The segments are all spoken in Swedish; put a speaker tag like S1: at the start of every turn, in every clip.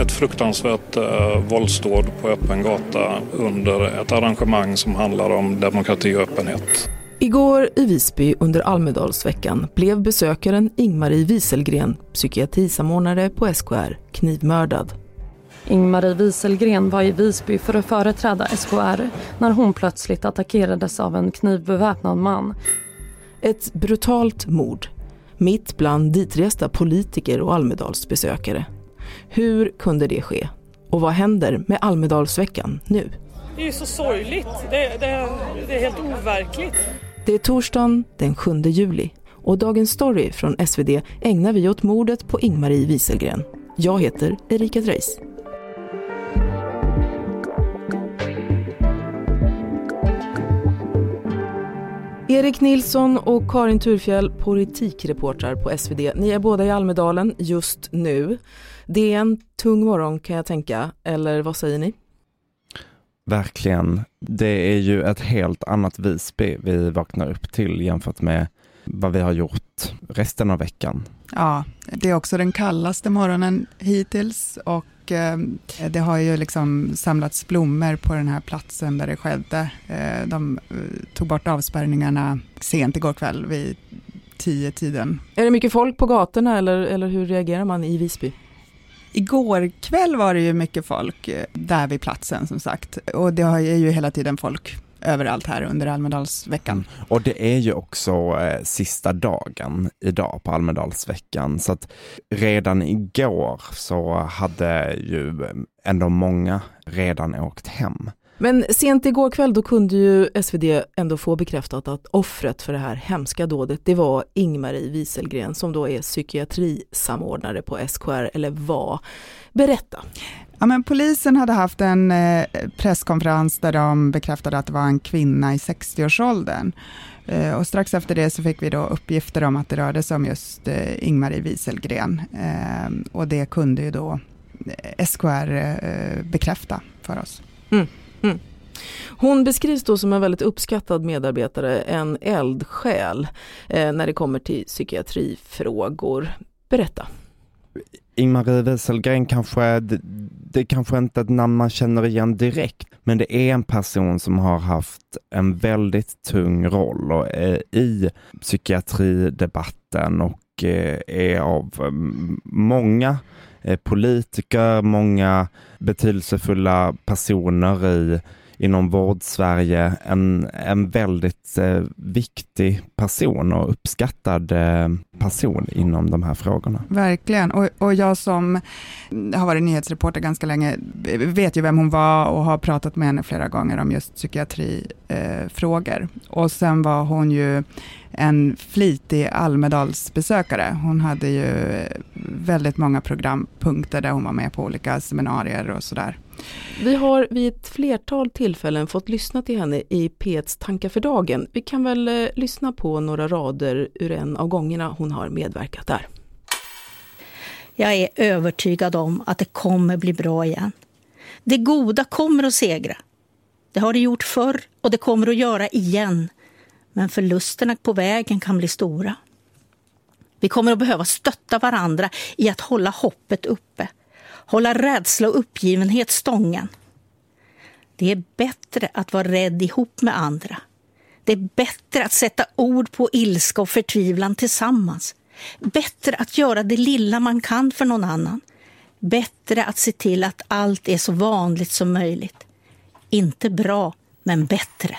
S1: ett fruktansvärt eh, våldsdåd på öppen gata under ett arrangemang som handlar om demokrati och öppenhet.
S2: Igår i Visby under Almedalsveckan blev besökaren Ingmarie Wieselgren, psykiatrisamordnare på SKR, knivmördad.
S3: Ingmarie Wieselgren var i Visby för att företräda SKR när hon plötsligt attackerades av en knivbeväpnad man.
S2: Ett brutalt mord, mitt bland ditresta politiker och Almedalsbesökare. Hur kunde det ske? Och vad händer med Almedalsveckan nu?
S4: Det är ju så sorgligt. Det, det, det är helt overkligt.
S2: Det är torsdagen den 7 juli och Dagens Story från SvD ägnar vi åt mordet på Ingmarie Wieselgren. Jag heter Erika Dreis. Erik Nilsson och Karin Turfjell, politikreportrar på SvD. Ni är båda i Almedalen just nu. Det är en tung morgon kan jag tänka, eller vad säger ni?
S5: Verkligen. Det är ju ett helt annat Visby vi vaknar upp till jämfört med vad vi har gjort resten av veckan.
S6: Ja, det är också den kallaste morgonen hittills och eh, det har ju liksom samlats blommor på den här platsen där det skedde. Eh, de eh, tog bort avspärrningarna sent igår kväll vid tio tiden.
S2: Är det mycket folk på gatorna eller, eller hur reagerar man i Visby?
S6: Igår kväll var det ju mycket folk eh, där vid platsen som sagt och det är ju hela tiden folk överallt här under Almedalsveckan.
S5: Mm. Och det är ju också eh, sista dagen idag på Almedalsveckan så att redan igår så hade ju ändå många redan åkt hem.
S2: Men sent igår kväll då kunde ju SvD ändå få bekräftat att offret för det här hemska dådet det var Ingmarie Wieselgren som då är psykiatrisamordnare på SKR, eller var. Berätta.
S6: Ja, men polisen hade haft en eh, presskonferens där de bekräftade att det var en kvinna i 60-årsåldern. Eh, och strax efter det så fick vi då uppgifter om att det rörde sig om just eh, Ingmarie Wieselgren. Eh, och det kunde ju då SKR bekräfta för oss.
S2: Mm. Mm. Hon beskrivs då som en väldigt uppskattad medarbetare, en eldsjäl eh, när det kommer till psykiatrifrågor. Berätta.
S5: Ingmarie Wieselgren kanske, det, det kanske inte är ett namn man känner igen direkt, men det är en person som har haft en väldigt tung roll och är i psykiatridebatten och eh, är av mm, många Eh, politiker, många betydelsefulla personer i inom vård-Sverige en, en väldigt eh, viktig person och uppskattad eh, person inom de här frågorna.
S6: Verkligen, och, och jag som har varit nyhetsreporter ganska länge vet ju vem hon var och har pratat med henne flera gånger om just psykiatrifrågor. Eh, och sen var hon ju en flitig Almedalsbesökare. Hon hade ju väldigt många programpunkter där hon var med på olika seminarier och sådär.
S2: Vi har vid ett flertal tillfällen fått lyssna till henne i P1s Tankar för dagen. Vi kan väl eh, lyssna på några rader ur en av gångerna hon har medverkat där.
S7: Jag är övertygad om att det kommer bli bra igen. Det goda kommer att segra. Det har det gjort förr och det kommer att göra igen. Men förlusterna på vägen kan bli stora. Vi kommer att behöva stötta varandra i att hålla hoppet uppe hålla rädsla och uppgivenhet stången. Det är bättre att vara rädd ihop med andra. Det är bättre att sätta ord på ilska och förtvivlan tillsammans. Bättre att göra det lilla man kan för någon annan. Bättre att se till att allt är så vanligt som möjligt. Inte bra, men bättre.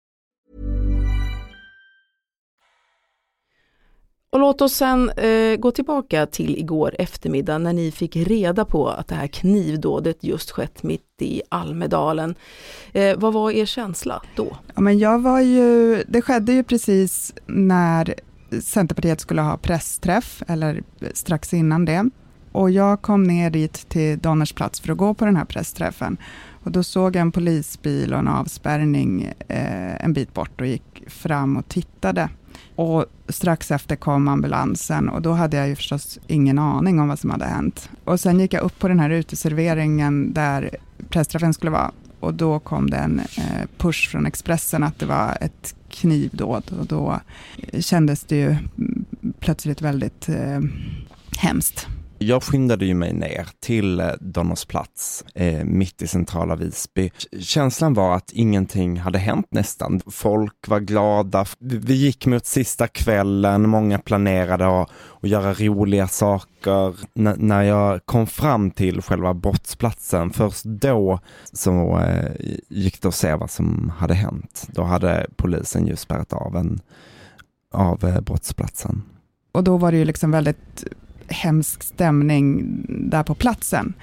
S2: Och låt oss sen eh, gå tillbaka till igår eftermiddag när ni fick reda på att det här knivdådet just skett mitt i Almedalen. Eh, vad var er känsla då?
S6: Ja, men jag var ju, det skedde ju precis när Centerpartiet skulle ha pressträff, eller strax innan det. Och jag kom ner dit till Donners plats för att gå på den här pressträffen. Och då såg jag en polisbil och en avspärrning eh, en bit bort och gick fram och tittade. Och strax efter kom ambulansen och då hade jag ju förstås ingen aning om vad som hade hänt. Och sen gick jag upp på den här uteserveringen där pressträffen skulle vara och då kom det en eh, push från Expressen att det var ett knivdåd och då kändes det ju mm, plötsligt väldigt eh, hemskt.
S5: Jag skyndade ju mig ner till eh, Donners plats, eh, mitt i centrala Visby. Känslan var att ingenting hade hänt nästan. Folk var glada. Vi gick mot sista kvällen, många planerade att, att göra roliga saker. N när jag kom fram till själva brottsplatsen, först då så eh, gick det att se vad som hade hänt. Då hade polisen ju spärrat av, en, av eh, brottsplatsen.
S6: Och då var det ju liksom väldigt hemsk stämning där på platsen.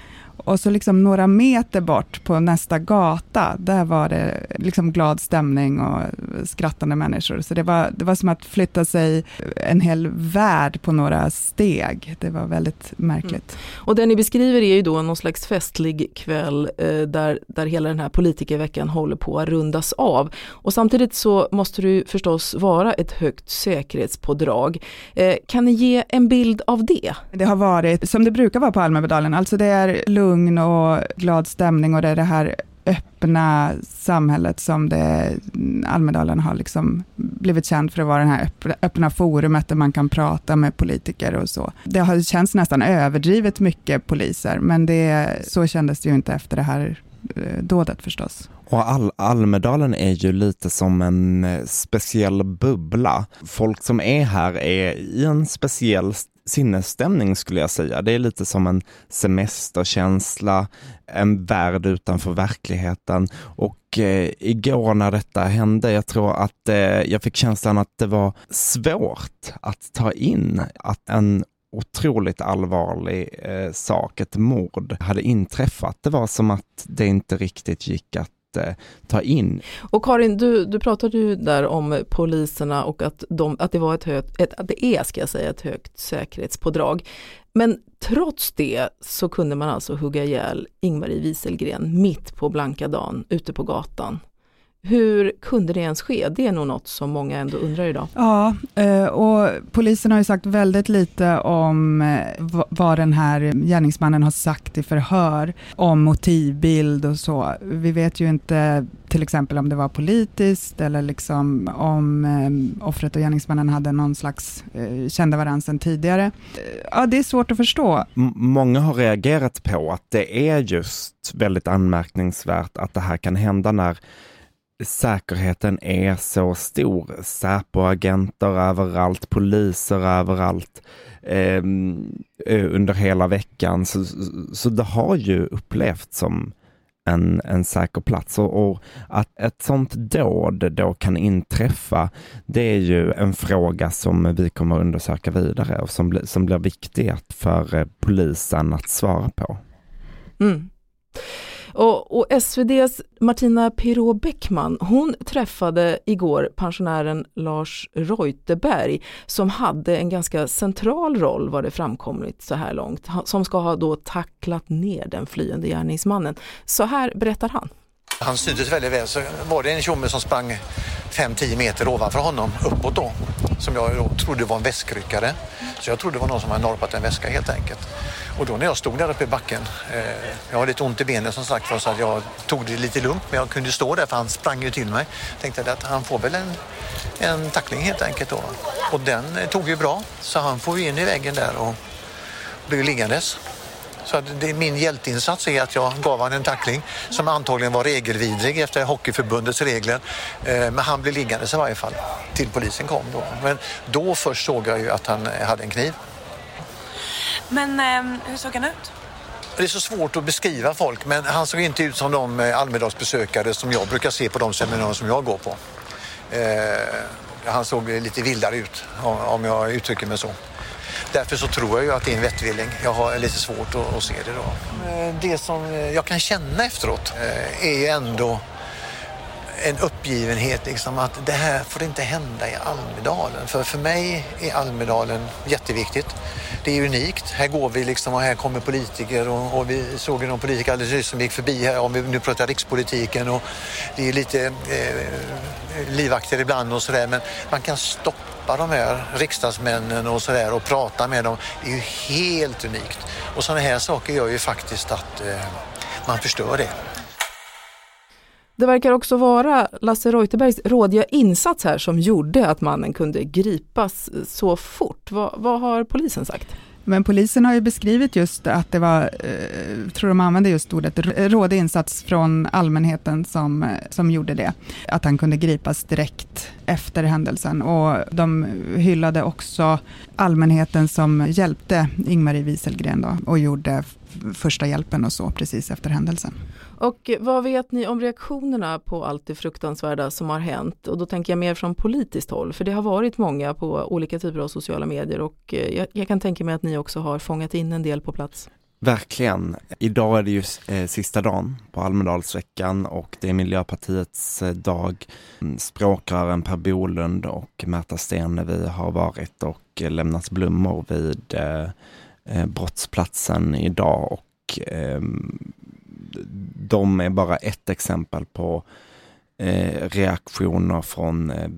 S6: Och så liksom några meter bort på nästa gata, där var det liksom glad stämning och skrattande människor. Så det var, det var som att flytta sig en hel värld på några steg. Det var väldigt märkligt. Mm.
S2: Och det ni beskriver är ju då någon slags festlig kväll eh, där, där hela den här politikerveckan håller på att rundas av. Och samtidigt så måste ju förstås vara ett högt säkerhetspådrag. Eh, kan ni ge en bild av det?
S6: Det har varit som det brukar vara på Almedalen, alltså det är lugn och glad stämning och det är det här öppna samhället som det, Almedalen har liksom blivit känd för att vara det här öppna forumet där man kan prata med politiker och så. Det har känts nästan överdrivet mycket poliser, men det, så kändes det ju inte efter det här eh, dådet förstås.
S5: Och Al Almedalen är ju lite som en eh, speciell bubbla. Folk som är här är i en speciell sinnesstämning skulle jag säga. Det är lite som en semesterkänsla, en värld utanför verkligheten. Och eh, igår när detta hände, jag tror att eh, jag fick känslan att det var svårt att ta in att en otroligt allvarlig eh, sak, ett mord, hade inträffat. Det var som att det inte riktigt gick att eh, ta in.
S2: Och Karin, du, du pratade ju där om poliserna och att, de, att det var ett högt, ett, att det är ska jag säga, ett högt säkerhetspådrag. Men trots det så kunde man alltså hugga ihjäl Ingmarie Wieselgren mitt på blanka dagen ute på gatan. Hur kunde det ens ske? Det är nog något som många ändå undrar idag.
S6: Ja, eh, och polisen har ju sagt väldigt lite om eh, vad den här gärningsmannen har sagt i förhör, om motivbild och så. Vi vet ju inte till exempel om det var politiskt eller liksom om eh, offret och gärningsmannen hade någon slags, kände varandra sedan tidigare. Ja, det är svårt att förstå.
S5: M många har reagerat på att det är just väldigt anmärkningsvärt att det här kan hända när säkerheten är så stor. Säpoagenter överallt, poliser överallt eh, under hela veckan. Så, så det har ju upplevts som en, en säker plats och, och, att ett sånt dåd då kan inträffa, det är ju en fråga som vi kommer att undersöka vidare och som, som blir viktig för eh, polisen att svara på. Mm.
S2: Och, och SVDs Martina Pirå Bäckman, hon träffade igår pensionären Lars Reuterberg som hade en ganska central roll var det framkommit så här långt, som ska ha då tacklat ner den flyende gärningsmannen. Så här berättar han.
S8: Han syntes väldigt väl, så var det en tjomme som sprang 5-10 meter ovanför honom uppåt då, som jag då trodde var en väskryckare. Så jag trodde det var någon som hade norpat en väska helt enkelt. Och då när jag stod där uppe i backen, eh, jag har lite ont i benen som sagt var så att jag tog det lite lugnt men jag kunde stå där för han sprang ju till mig. Tänkte att han får väl en, en tackling helt enkelt då. Och den eh, tog ju bra så han får ju in i väggen där och blev liggandes. Så att det, min hjälteinsats är att jag gav honom en tackling som antagligen var regelvidrig efter Hockeyförbundets regler. Eh, men han blev liggandes i varje fall till polisen kom då. Men då först såg jag ju att han hade en kniv.
S9: Men eh, hur såg han ut?
S8: Det är så svårt att beskriva folk, men han såg inte ut som de eh, Almedalsbesökare som jag brukar se på de seminarier som jag går på. Han såg lite vildare ut, om jag uttrycker mig så. Därför så tror jag ju att det är en vettvilling. Jag har lite svårt att, att se det då. Eh, det som jag kan känna efteråt eh, är ju ändå en uppgivenhet liksom att det här får inte hända i Almedalen. För för mig är Almedalen jätteviktigt. Det är unikt. Här går vi liksom och här kommer politiker och, och vi såg ju någon politiker alldeles nyss som gick förbi här om vi nu pratar rikspolitiken och det är lite eh, livaktigt ibland och sådär men man kan stoppa de här riksdagsmännen och sådär och prata med dem. Det är ju helt unikt. Och sådana här saker gör ju faktiskt att eh, man förstör det.
S2: Det verkar också vara Lasse Reuterbergs rådiga insats här som gjorde att mannen kunde gripas så fort. Vad, vad har polisen sagt?
S6: Men polisen har ju beskrivit just att det var, eh, tror de använde just ordet, rådig insats från allmänheten som, eh, som gjorde det. Att han kunde gripas direkt efter händelsen och de hyllade också allmänheten som hjälpte Ingmarie Wieselgren då och gjorde första hjälpen och så precis efter händelsen.
S2: Och vad vet ni om reaktionerna på allt det fruktansvärda som har hänt? Och då tänker jag mer från politiskt håll, för det har varit många på olika typer av sociala medier och eh, jag, jag kan tänka mig att ni också har fångat in en del på plats.
S5: Verkligen. Idag är det ju eh, sista dagen på Almedalsveckan och det är Miljöpartiets eh, dag. Mm, språkrören Per Bolund och Märta Stenevi har varit och lämnat blommor vid brottsplatsen idag och ehm, de är bara ett exempel på eh, reaktioner från eh,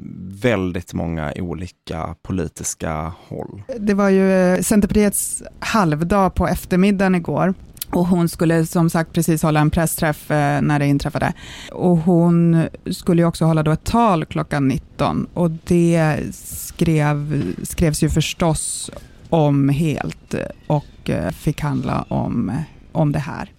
S5: väldigt många olika politiska håll.
S6: Det var ju eh, Centerpartiets halvdag på eftermiddagen igår. Och hon skulle som sagt precis hålla en pressträff eh, när det inträffade. Och hon skulle ju också hålla då ett tal klockan 19 och det skrev, skrevs ju förstås om helt och fick handla om, om det här.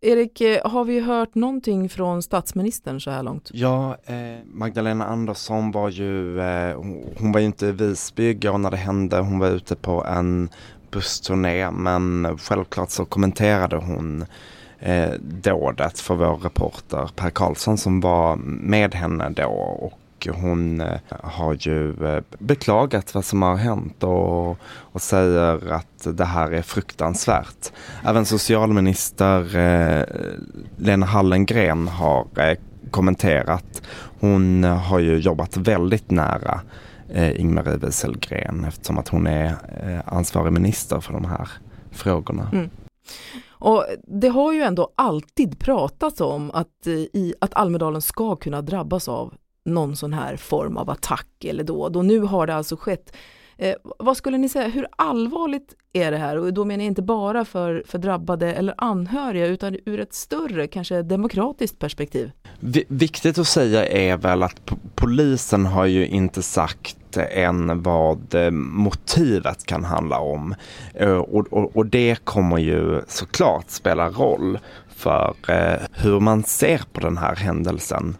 S2: Erik, eh, har vi hört någonting från statsministern så här långt?
S5: Ja, eh, Magdalena Andersson var ju, eh, hon var ju inte i Visby igår när det hände, hon var ute på en bussturné men självklart så kommenterade hon eh, dådet för vår reporter Per Karlsson som var med henne då och hon eh, har ju eh, beklagat vad som har hänt och, och säger att det här är fruktansvärt. Även socialminister eh, Lena Hallengren har kommenterat. Hon har ju jobbat väldigt nära Ingmar Wieselgren eftersom att hon är ansvarig minister för de här frågorna. Mm.
S2: Och det har ju ändå alltid pratats om att, i, att Almedalen ska kunna drabbas av någon sån här form av attack eller dåd och nu har det alltså skett. Eh, vad skulle ni säga, hur allvarligt är det här? Och då menar jag inte bara för, för drabbade eller anhöriga utan ur ett större, kanske demokratiskt perspektiv.
S5: V viktigt att säga är väl att polisen har ju inte sagt än vad eh, motivet kan handla om. Eh, och, och, och det kommer ju såklart spela roll för eh, hur man ser på den här händelsen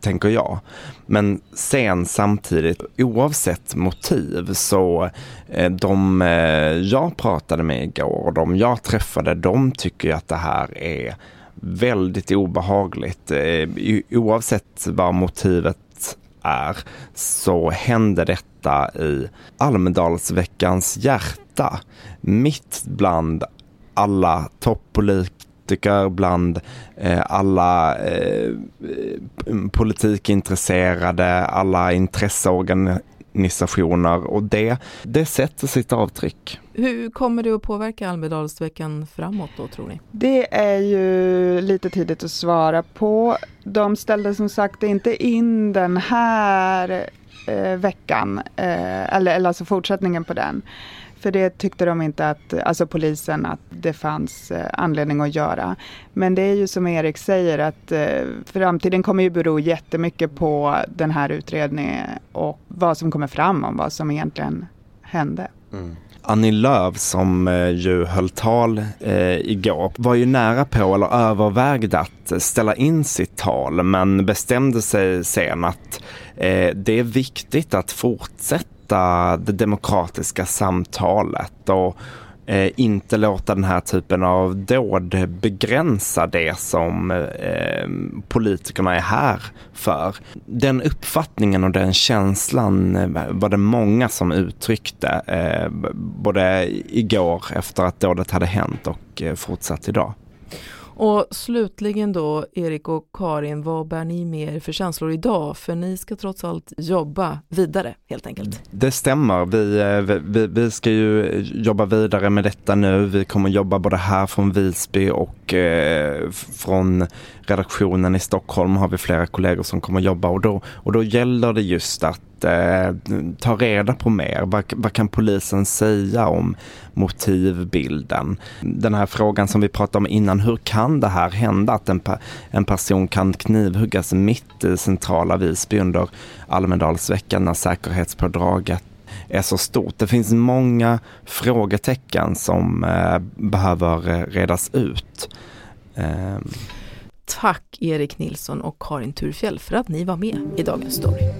S5: tänker jag. Men sen samtidigt, oavsett motiv, så eh, de eh, jag pratade med igår och de jag träffade, de tycker att det här är väldigt obehagligt. Eh, oavsett vad motivet är så händer detta i Almedalsveckans hjärta. Mitt bland alla toppolitiker politiker, bland eh, alla eh, politikintresserade, alla intresseorganisationer och det, det sätter sitt avtryck.
S2: Hur kommer det att påverka Almedalsveckan framåt då tror ni?
S6: Det är ju lite tidigt att svara på. De ställde som sagt inte in den här eh, veckan, eh, eller, eller alltså fortsättningen på den. För det tyckte de inte att, alltså polisen, att det fanns eh, anledning att göra. Men det är ju som Erik säger att eh, framtiden kommer ju bero jättemycket på den här utredningen och vad som kommer fram om vad som egentligen hände.
S5: Mm. Annie Lööf som eh, ju höll tal eh, igår var ju nära på eller övervägde att ställa in sitt tal men bestämde sig sen att eh, det är viktigt att fortsätta fortsätta det demokratiska samtalet och eh, inte låta den här typen av dåd begränsa det som eh, politikerna är här för. Den uppfattningen och den känslan eh, var det många som uttryckte eh, både igår efter att dådet hade hänt och eh, fortsatt idag.
S2: Och slutligen då, Erik och Karin, vad bär ni med er för känslor idag? För ni ska trots allt jobba vidare helt enkelt.
S5: Det stämmer. Eh, vi, vi, vi ska ju jobba vidare med detta nu. Vi kommer jobba både här från Visby och eh, från redaktionen i Stockholm har vi flera kollegor som kommer jobba och då, och då gäller det just att eh, ta reda på mer. Vad, vad, kan polisen säga om motivbilden? Den här frågan som vi pratade om innan, hur kan det här hända att en, en person kan knivhuggas mitt i centrala Visby under Almedalsveckan när säkerhetspådraget är så stort. Det finns många frågetecken som eh, behöver eh, redas ut.
S2: Eh. Tack Erik Nilsson och Karin Turfjell för att ni var med i Dagens Story.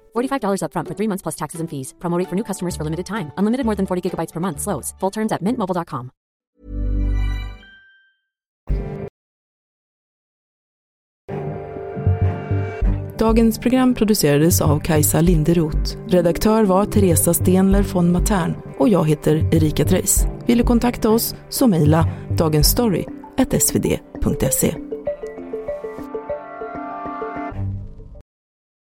S10: $45 upfront for three months plus taxes and fees. Promote for new customers for limited time. Unlimited more than 40 gigabytes per month. Slows. Full terms at mintmobile.com.
S2: Dagens program producerades av Kajsa Linderoth. Redaktör var Teresa Stenler von Matern och jag heter Erika Treijs. Vill du kontakta oss så mejla dagensstory.svd.se.